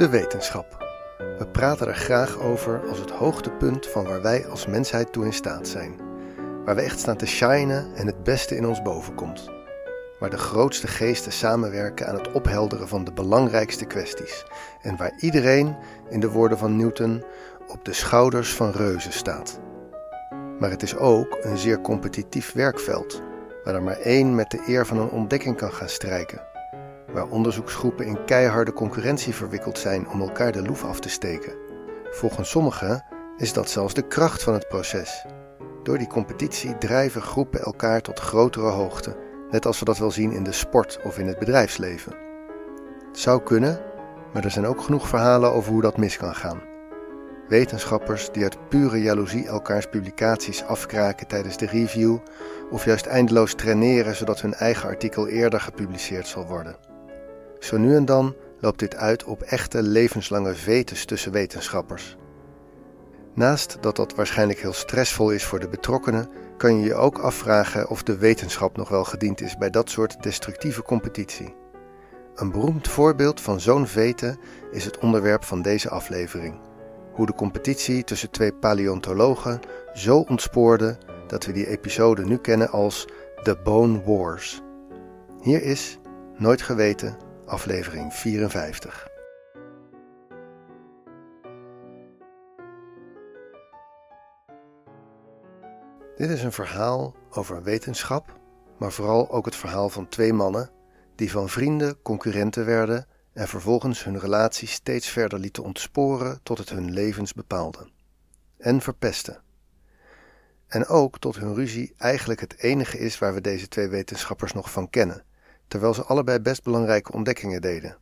De wetenschap. We praten er graag over als het hoogtepunt van waar wij als mensheid toe in staat zijn. Waar we echt staan te shinen en het beste in ons bovenkomt. Waar de grootste geesten samenwerken aan het ophelderen van de belangrijkste kwesties. En waar iedereen, in de woorden van Newton, op de schouders van reuzen staat. Maar het is ook een zeer competitief werkveld, waar er maar één met de eer van een ontdekking kan gaan strijken waar onderzoeksgroepen in keiharde concurrentie verwikkeld zijn om elkaar de loef af te steken. Volgens sommigen is dat zelfs de kracht van het proces. Door die competitie drijven groepen elkaar tot grotere hoogte, net als we dat wel zien in de sport of in het bedrijfsleven. Het zou kunnen, maar er zijn ook genoeg verhalen over hoe dat mis kan gaan. Wetenschappers die uit pure jaloezie elkaars publicaties afkraken tijdens de review, of juist eindeloos traineren zodat hun eigen artikel eerder gepubliceerd zal worden. Zo nu en dan loopt dit uit op echte levenslange vetes tussen wetenschappers. Naast dat dat waarschijnlijk heel stressvol is voor de betrokkenen, kan je je ook afvragen of de wetenschap nog wel gediend is bij dat soort destructieve competitie. Een beroemd voorbeeld van zo'n vete is het onderwerp van deze aflevering. Hoe de competitie tussen twee paleontologen zo ontspoorde dat we die episode nu kennen als The Bone Wars. Hier is, nooit geweten, aflevering 54. Dit is een verhaal over wetenschap, maar vooral ook het verhaal van twee mannen die van vrienden concurrenten werden en vervolgens hun relatie steeds verder lieten ontsporen tot het hun levens bepaalde. En verpesten. En ook tot hun ruzie eigenlijk het enige is waar we deze twee wetenschappers nog van kennen terwijl ze allebei best belangrijke ontdekkingen deden.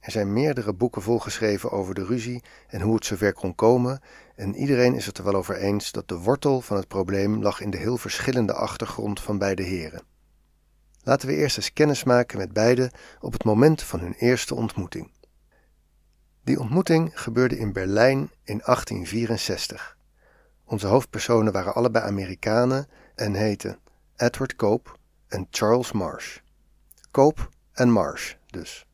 Er zijn meerdere boeken volgeschreven over de ruzie en hoe het zover kon komen, en iedereen is het er wel over eens dat de wortel van het probleem lag in de heel verschillende achtergrond van beide heren. Laten we eerst eens kennis maken met beide op het moment van hun eerste ontmoeting. Die ontmoeting gebeurde in Berlijn in 1864. Onze hoofdpersonen waren allebei Amerikanen en heten Edward Cope en Charles Marsh. Koop en Marsh dus.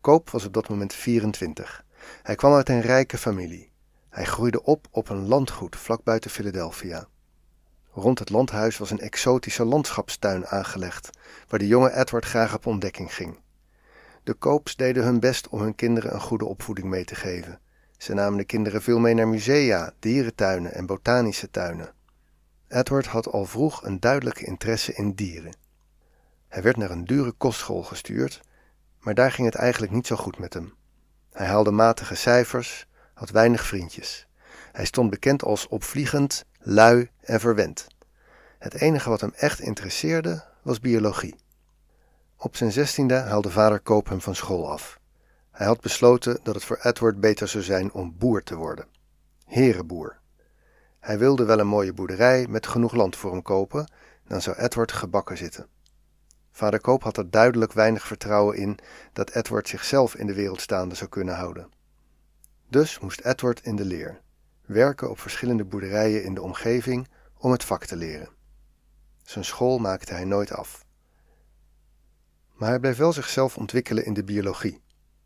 Koop was op dat moment 24. Hij kwam uit een rijke familie. Hij groeide op op een landgoed vlak buiten Philadelphia. Rond het landhuis was een exotische landschapstuin aangelegd, waar de jonge Edward graag op ontdekking ging. De Koops deden hun best om hun kinderen een goede opvoeding mee te geven. Ze namen de kinderen veel mee naar musea, dierentuinen en botanische tuinen. Edward had al vroeg een duidelijke interesse in dieren. Hij werd naar een dure kostschool gestuurd, maar daar ging het eigenlijk niet zo goed met hem. Hij haalde matige cijfers, had weinig vriendjes. Hij stond bekend als opvliegend, lui en verwend. Het enige wat hem echt interesseerde was biologie. Op zijn zestiende haalde vader Koop hem van school af. Hij had besloten dat het voor Edward beter zou zijn om boer te worden. Herenboer. Hij wilde wel een mooie boerderij met genoeg land voor hem kopen, dan zou Edward gebakken zitten. Vader Koop had er duidelijk weinig vertrouwen in dat Edward zichzelf in de wereld staande zou kunnen houden. Dus moest Edward in de leer, werken op verschillende boerderijen in de omgeving om het vak te leren. Zijn school maakte hij nooit af. Maar hij bleef wel zichzelf ontwikkelen in de biologie.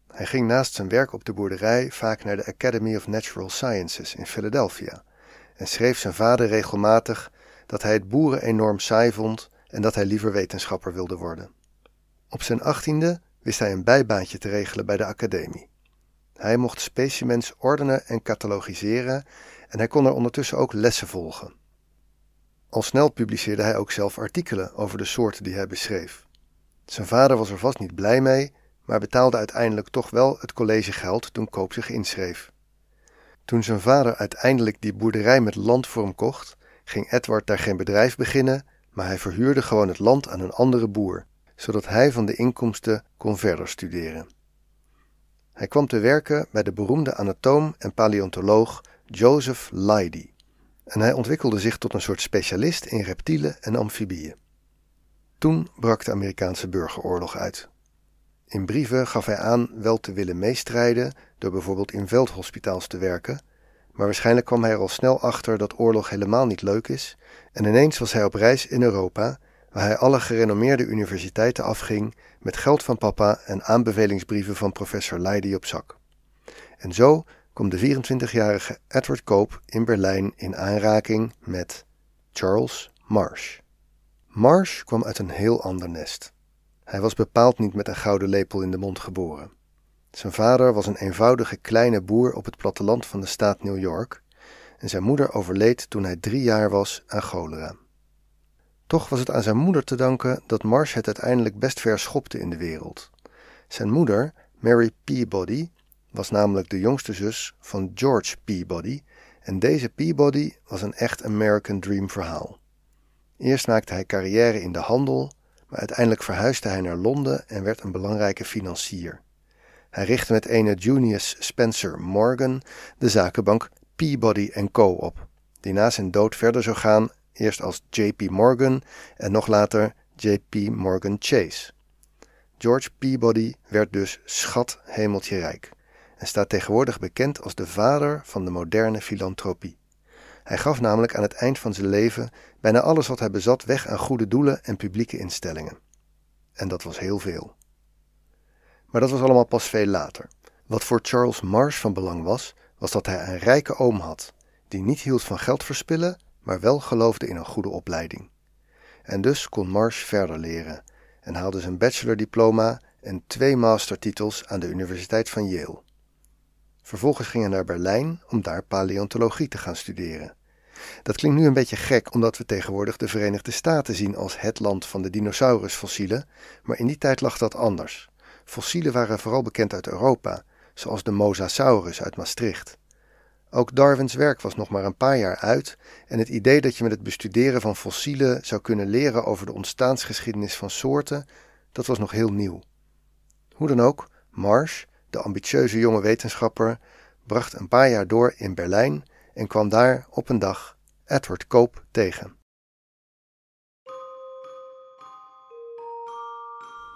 Hij ging naast zijn werk op de boerderij vaak naar de Academy of Natural Sciences in Philadelphia en schreef zijn vader regelmatig dat hij het boeren enorm saai vond en dat hij liever wetenschapper wilde worden. Op zijn achttiende wist hij een bijbaantje te regelen bij de academie. Hij mocht specimens ordenen en catalogiseren en hij kon er ondertussen ook lessen volgen. Al snel publiceerde hij ook zelf artikelen over de soorten die hij beschreef. Zijn vader was er vast niet blij mee, maar betaalde uiteindelijk toch wel het collegegeld toen Koop zich inschreef. Toen zijn vader uiteindelijk die boerderij met land voor hem kocht, ging Edward daar geen bedrijf beginnen, maar hij verhuurde gewoon het land aan een andere boer, zodat hij van de inkomsten kon verder studeren. Hij kwam te werken bij de beroemde anatoom en paleontoloog Joseph Leidy en hij ontwikkelde zich tot een soort specialist in reptielen en amfibieën. Toen brak de Amerikaanse burgeroorlog uit. In brieven gaf hij aan wel te willen meestrijden door bijvoorbeeld in veldhospitaals te werken, maar waarschijnlijk kwam hij er al snel achter dat oorlog helemaal niet leuk is en ineens was hij op reis in Europa, waar hij alle gerenommeerde universiteiten afging met geld van papa en aanbevelingsbrieven van professor Leidy op zak. En zo komt de 24-jarige Edward Cope in Berlijn in aanraking met Charles Marsh. Marsh kwam uit een heel ander nest. Hij was bepaald niet met een gouden lepel in de mond geboren. Zijn vader was een eenvoudige kleine boer op het platteland van de staat New York en zijn moeder overleed toen hij drie jaar was aan cholera. Toch was het aan zijn moeder te danken dat Marsh het uiteindelijk best ver schopte in de wereld. Zijn moeder, Mary Peabody, was namelijk de jongste zus van George Peabody en deze Peabody was een echt American Dream verhaal. Eerst maakte hij carrière in de handel, maar uiteindelijk verhuisde hij naar Londen en werd een belangrijke financier. Hij richtte met ene Junius Spencer Morgan de zakenbank Peabody Co. op, die na zijn dood verder zou gaan eerst als JP Morgan en nog later JP Morgan Chase. George Peabody werd dus schat hemeltje rijk en staat tegenwoordig bekend als de vader van de moderne filantropie. Hij gaf namelijk aan het eind van zijn leven bijna alles wat hij bezat weg aan goede doelen en publieke instellingen. En dat was heel veel. Maar dat was allemaal pas veel later. Wat voor Charles Marsh van belang was, was dat hij een rijke oom had, die niet hield van geld verspillen, maar wel geloofde in een goede opleiding. En dus kon Marsh verder leren en haalde zijn bachelordiploma en twee mastertitels aan de Universiteit van Yale. Vervolgens ging hij naar Berlijn om daar paleontologie te gaan studeren. Dat klinkt nu een beetje gek omdat we tegenwoordig de Verenigde Staten zien als het land van de dinosaurusfossielen, maar in die tijd lag dat anders. Fossielen waren vooral bekend uit Europa, zoals de Mosasaurus uit Maastricht. Ook Darwins werk was nog maar een paar jaar uit en het idee dat je met het bestuderen van fossielen zou kunnen leren over de ontstaansgeschiedenis van soorten, dat was nog heel nieuw. Hoe dan ook, Marsh, de ambitieuze jonge wetenschapper, bracht een paar jaar door in Berlijn en kwam daar op een dag Edward Cope tegen.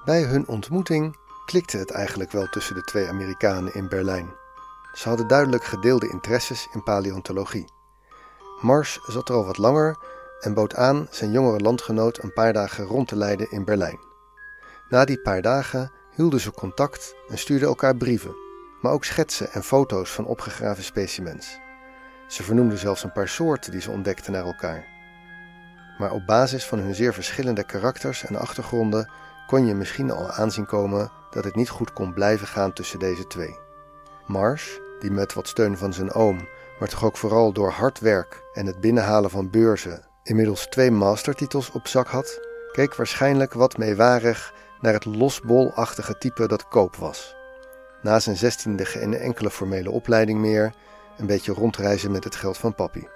Bij hun ontmoeting klikte het eigenlijk wel tussen de twee Amerikanen in Berlijn. Ze hadden duidelijk gedeelde interesses in paleontologie. Mars zat er al wat langer en bood aan zijn jongere landgenoot een paar dagen rond te leiden in Berlijn. Na die paar dagen hielden ze contact en stuurden elkaar brieven, maar ook schetsen en foto's van opgegraven specimens. Ze vernoemden zelfs een paar soorten die ze ontdekten naar elkaar. Maar op basis van hun zeer verschillende karakters en achtergronden kon je misschien al aanzien komen dat het niet goed kon blijven gaan tussen deze twee. Marsh, die met wat steun van zijn oom, maar toch ook vooral door hard werk en het binnenhalen van beurzen, inmiddels twee mastertitels op zak had, keek waarschijnlijk wat meewarig naar het losbolachtige type dat Koop was. Na zijn zestiende geen enkele formele opleiding meer, een beetje rondreizen met het geld van papi.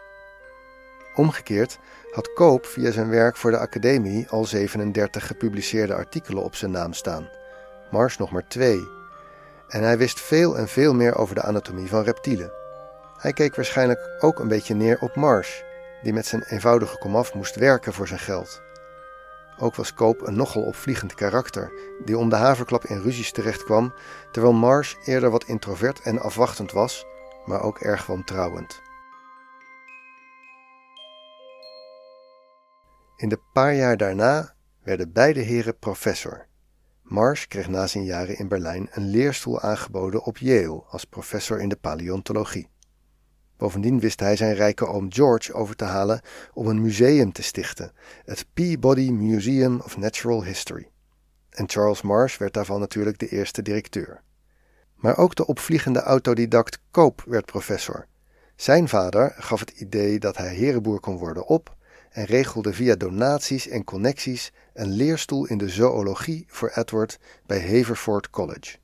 Omgekeerd had Koop via zijn werk voor de academie al 37 gepubliceerde artikelen op zijn naam staan, Mars nog maar twee. En hij wist veel en veel meer over de anatomie van reptielen. Hij keek waarschijnlijk ook een beetje neer op Mars, die met zijn eenvoudige komaf moest werken voor zijn geld. Ook was Koop een nogal opvliegend karakter, die om de haverklap in ruzies terecht kwam, terwijl Mars eerder wat introvert en afwachtend was, maar ook erg wantrouwend. In de paar jaar daarna werden beide heren professor. Marsh kreeg na zijn jaren in Berlijn een leerstoel aangeboden op Yale als professor in de paleontologie. Bovendien wist hij zijn rijke oom George over te halen om een museum te stichten, het Peabody Museum of Natural History. En Charles Marsh werd daarvan natuurlijk de eerste directeur. Maar ook de opvliegende autodidact Koop werd professor. Zijn vader gaf het idee dat hij herenboer kon worden op en regelde via donaties en connecties een leerstoel in de zoologie voor Edward bij Haverford College.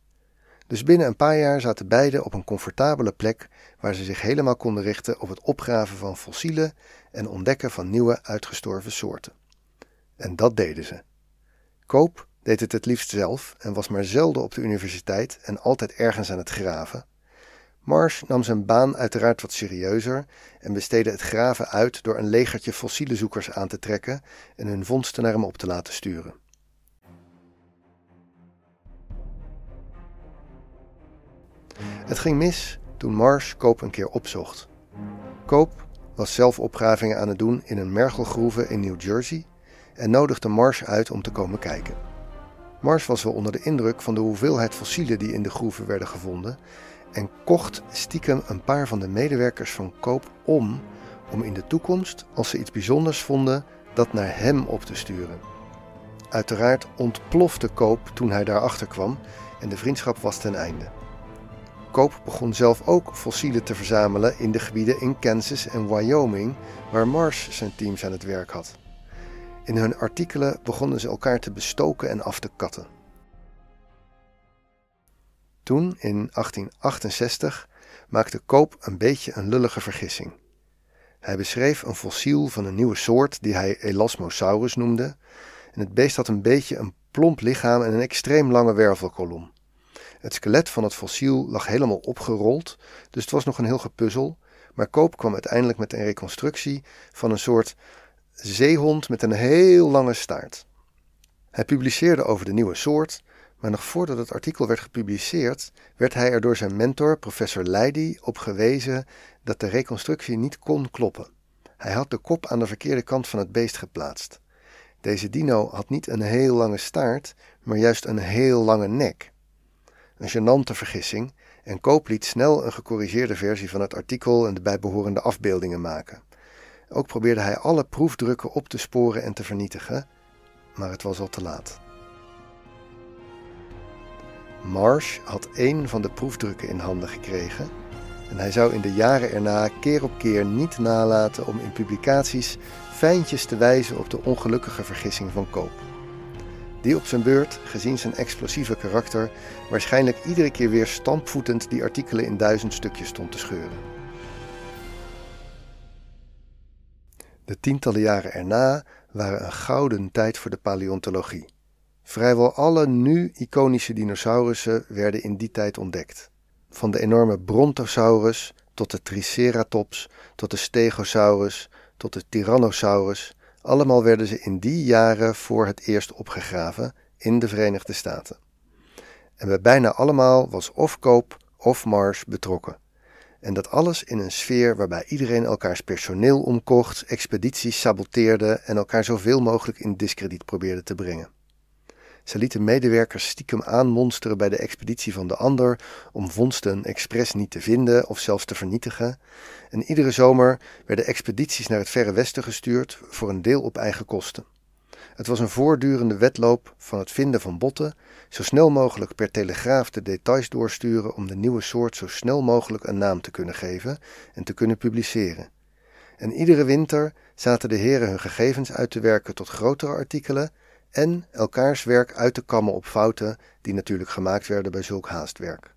Dus binnen een paar jaar zaten beiden op een comfortabele plek waar ze zich helemaal konden richten op het opgraven van fossielen en ontdekken van nieuwe uitgestorven soorten. En dat deden ze. Koop deed het het liefst zelf en was maar zelden op de universiteit en altijd ergens aan het graven. Marsh nam zijn baan uiteraard wat serieuzer en besteedde het graven uit door een legertje fossielenzoekers aan te trekken en hun vondsten naar hem op te laten sturen. Het ging mis toen Marsh Koop een keer opzocht. Koop was zelf opgravingen aan het doen in een mergelgroeve in New Jersey en nodigde Marsh uit om te komen kijken. Marsh was wel onder de indruk van de hoeveelheid fossielen die in de groeven werden gevonden en kocht stiekem een paar van de medewerkers van Koop om om in de toekomst, als ze iets bijzonders vonden, dat naar hem op te sturen. Uiteraard ontplofte Koop toen hij daarachter kwam en de vriendschap was ten einde. Koop begon zelf ook fossielen te verzamelen in de gebieden in Kansas en Wyoming waar Marsh zijn teams aan het werk had. In hun artikelen begonnen ze elkaar te bestoken en af te katten. Toen, in 1868, maakte Koop een beetje een lullige vergissing. Hij beschreef een fossiel van een nieuwe soort die hij Elasmosaurus noemde. En het beest had een beetje een plomp lichaam en een extreem lange wervelkolom. Het skelet van het fossiel lag helemaal opgerold, dus het was nog een heel gepuzzel. Maar Koop kwam uiteindelijk met een reconstructie van een soort zeehond met een heel lange staart. Hij publiceerde over de nieuwe soort, maar nog voordat het artikel werd gepubliceerd, werd hij er door zijn mentor, professor Leidy, op gewezen dat de reconstructie niet kon kloppen. Hij had de kop aan de verkeerde kant van het beest geplaatst. Deze dino had niet een heel lange staart, maar juist een heel lange nek. Een gênante vergissing, en Koop liet snel een gecorrigeerde versie van het artikel en de bijbehorende afbeeldingen maken. Ook probeerde hij alle proefdrukken op te sporen en te vernietigen, maar het was al te laat. Marsh had één van de proefdrukken in handen gekregen en hij zou in de jaren erna keer op keer niet nalaten om in publicaties fijntjes te wijzen op de ongelukkige vergissing van Koop. Die op zijn beurt, gezien zijn explosieve karakter, waarschijnlijk iedere keer weer stampvoetend die artikelen in duizend stukjes stond te scheuren. De tientallen jaren erna waren een gouden tijd voor de paleontologie. Vrijwel alle nu iconische dinosaurussen werden in die tijd ontdekt. Van de enorme Brontosaurus tot de Triceratops, tot de Stegosaurus, tot de Tyrannosaurus, allemaal werden ze in die jaren voor het eerst opgegraven in de Verenigde Staten. En bij bijna allemaal was of Koop of Mars betrokken. En dat alles in een sfeer waarbij iedereen elkaars personeel omkocht, expedities saboteerde en elkaar zoveel mogelijk in diskrediet probeerde te brengen. Ze lieten medewerkers stiekem aanmonsteren bij de expeditie van de ander om vondsten expres niet te vinden of zelfs te vernietigen. En iedere zomer werden expedities naar het verre westen gestuurd, voor een deel op eigen kosten. Het was een voortdurende wedloop van het vinden van botten, zo snel mogelijk per telegraaf de details doorsturen om de nieuwe soort zo snel mogelijk een naam te kunnen geven en te kunnen publiceren. En iedere winter zaten de heren hun gegevens uit te werken tot grotere artikelen en elkaars werk uit te kammen op fouten die natuurlijk gemaakt werden bij zulk haastwerk.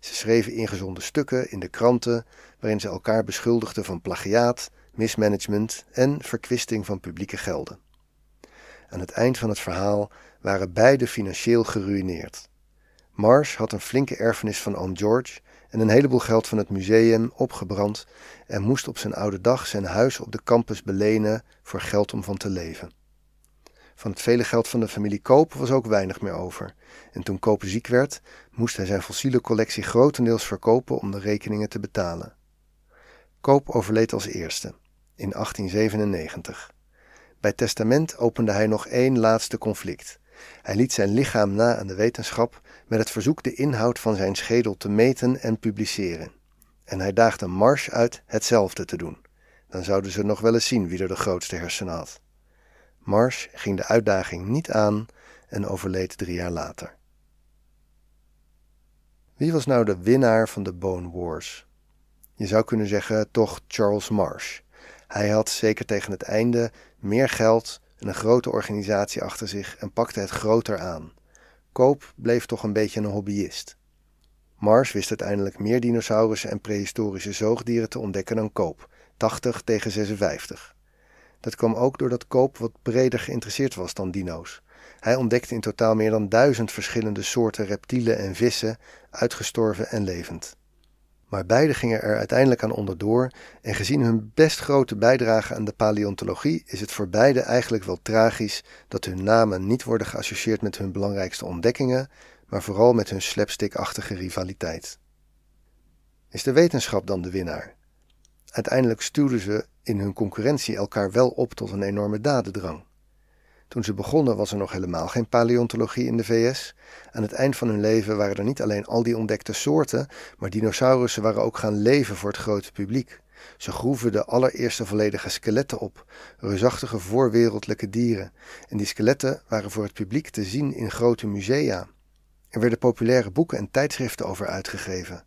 Ze schreven ingezonde stukken in de kranten waarin ze elkaar beschuldigden van plagiaat, mismanagement en verkwisting van publieke gelden. Aan het eind van het verhaal waren beide financieel geruïneerd. Marsh had een flinke erfenis van oom George en een heleboel geld van het museum opgebrand en moest op zijn oude dag zijn huis op de campus belenen voor geld om van te leven. Van het vele geld van de familie Koop was ook weinig meer over. En toen Koop ziek werd, moest hij zijn fossiele collectie grotendeels verkopen om de rekeningen te betalen. Koop overleed als eerste, in 1897. Bij testament opende hij nog één laatste conflict. Hij liet zijn lichaam na aan de wetenschap met het verzoek de inhoud van zijn schedel te meten en publiceren. En hij daagde Marsh uit hetzelfde te doen. Dan zouden ze nog wel eens zien wie er de grootste hersenen had. Marsh ging de uitdaging niet aan en overleed drie jaar later. Wie was nou de winnaar van de Bone Wars? Je zou kunnen zeggen toch Charles Marsh. Hij had zeker tegen het einde meer geld en een grote organisatie achter zich en pakte het groter aan. Koop bleef toch een beetje een hobbyist. Marsh wist uiteindelijk meer dinosaurussen en prehistorische zoogdieren te ontdekken dan Koop, 80 tegen 56. Dat kwam ook doordat Koop wat breder geïnteresseerd was dan dino's. Hij ontdekte in totaal meer dan duizend verschillende soorten reptielen en vissen, uitgestorven en levend. Maar beide gingen er uiteindelijk aan onderdoor en gezien hun best grote bijdrage aan de paleontologie is het voor beide eigenlijk wel tragisch dat hun namen niet worden geassocieerd met hun belangrijkste ontdekkingen, maar vooral met hun slapstickachtige rivaliteit. Is de wetenschap dan de winnaar? Uiteindelijk stuurden ze in hun concurrentie elkaar wel op tot een enorme dadendrang. Toen ze begonnen was er nog helemaal geen paleontologie in de VS. Aan het eind van hun leven waren er niet alleen al die ontdekte soorten, maar dinosaurussen waren ook gaan leven voor het grote publiek. Ze groeven de allereerste volledige skeletten op, reusachtige voorwereldlijke dieren. En die skeletten waren voor het publiek te zien in grote musea. Er werden populaire boeken en tijdschriften over uitgegeven.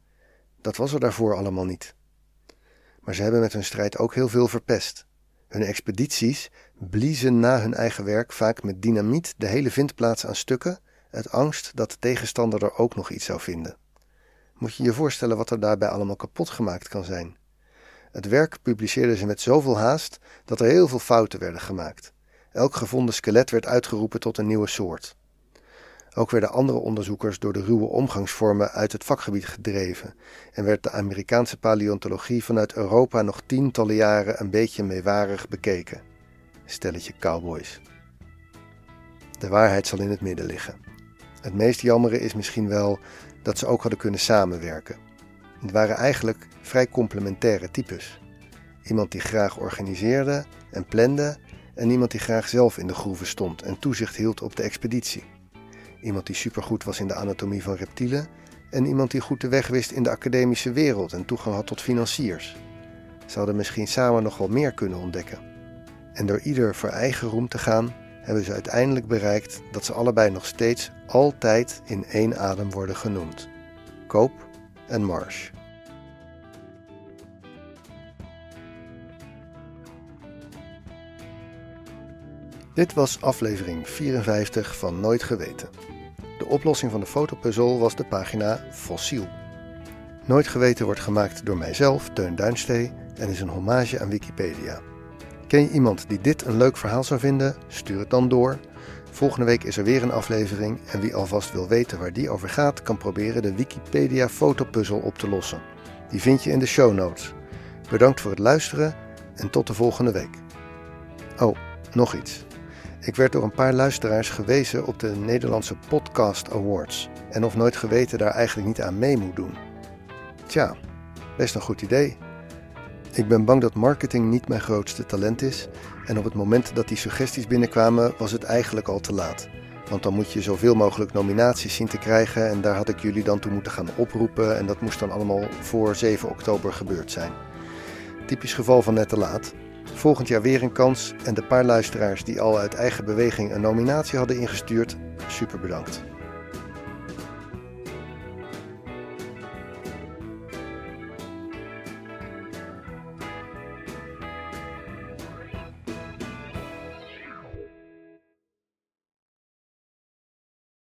Dat was er daarvoor allemaal niet. Maar ze hebben met hun strijd ook heel veel verpest. Hun expedities bliezen na hun eigen werk vaak met dynamiet de hele vindplaats aan stukken, uit angst dat de tegenstander er ook nog iets zou vinden. Moet je je voorstellen wat er daarbij allemaal kapot gemaakt kan zijn? Het werk publiceerden ze met zoveel haast dat er heel veel fouten werden gemaakt. Elk gevonden skelet werd uitgeroepen tot een nieuwe soort. Ook werden andere onderzoekers door de ruwe omgangsvormen uit het vakgebied gedreven en werd de Amerikaanse paleontologie vanuit Europa nog tientallen jaren een beetje meewarig bekeken. Stelletje cowboys. De waarheid zal in het midden liggen. Het meest jammere is misschien wel dat ze ook hadden kunnen samenwerken. Het waren eigenlijk vrij complementaire types. Iemand die graag organiseerde en plande en iemand die graag zelf in de groeven stond en toezicht hield op de expeditie. Iemand die supergoed was in de anatomie van reptielen en iemand die goed de weg wist in de academische wereld en toegang had tot financiers. Ze hadden misschien samen nog wel meer kunnen ontdekken. En door ieder voor eigen roem te gaan, hebben ze uiteindelijk bereikt dat ze allebei nog steeds altijd in één adem worden genoemd: Koop en Marsh. Dit was aflevering 54 van Nooit Geweten. De oplossing van de fotopuzzel was de pagina Fossiel. Nooit Geweten wordt gemaakt door mijzelf, Teun Duinstee, en is een hommage aan Wikipedia. Ken je iemand die dit een leuk verhaal zou vinden? Stuur het dan door. Volgende week is er weer een aflevering en wie alvast wil weten waar die over gaat, kan proberen de Wikipedia fotopuzzel op te lossen. Die vind je in de show notes. Bedankt voor het luisteren en tot de volgende week. Oh, nog iets. Ik werd door een paar luisteraars gewezen op de Nederlandse Podcast Awards en of nooit geweten daar eigenlijk niet aan mee moet doen. Tja, best een goed idee. Ik ben bang dat marketing niet mijn grootste talent is en op het moment dat die suggesties binnenkwamen was het eigenlijk al te laat. Want dan moet je zoveel mogelijk nominaties zien te krijgen en daar had ik jullie dan toe moeten gaan oproepen en dat moest dan allemaal voor 7 oktober gebeurd zijn. Typisch geval van net te laat. Volgend jaar weer een kans en de paar luisteraars die al uit eigen beweging een nominatie hadden ingestuurd, super bedankt.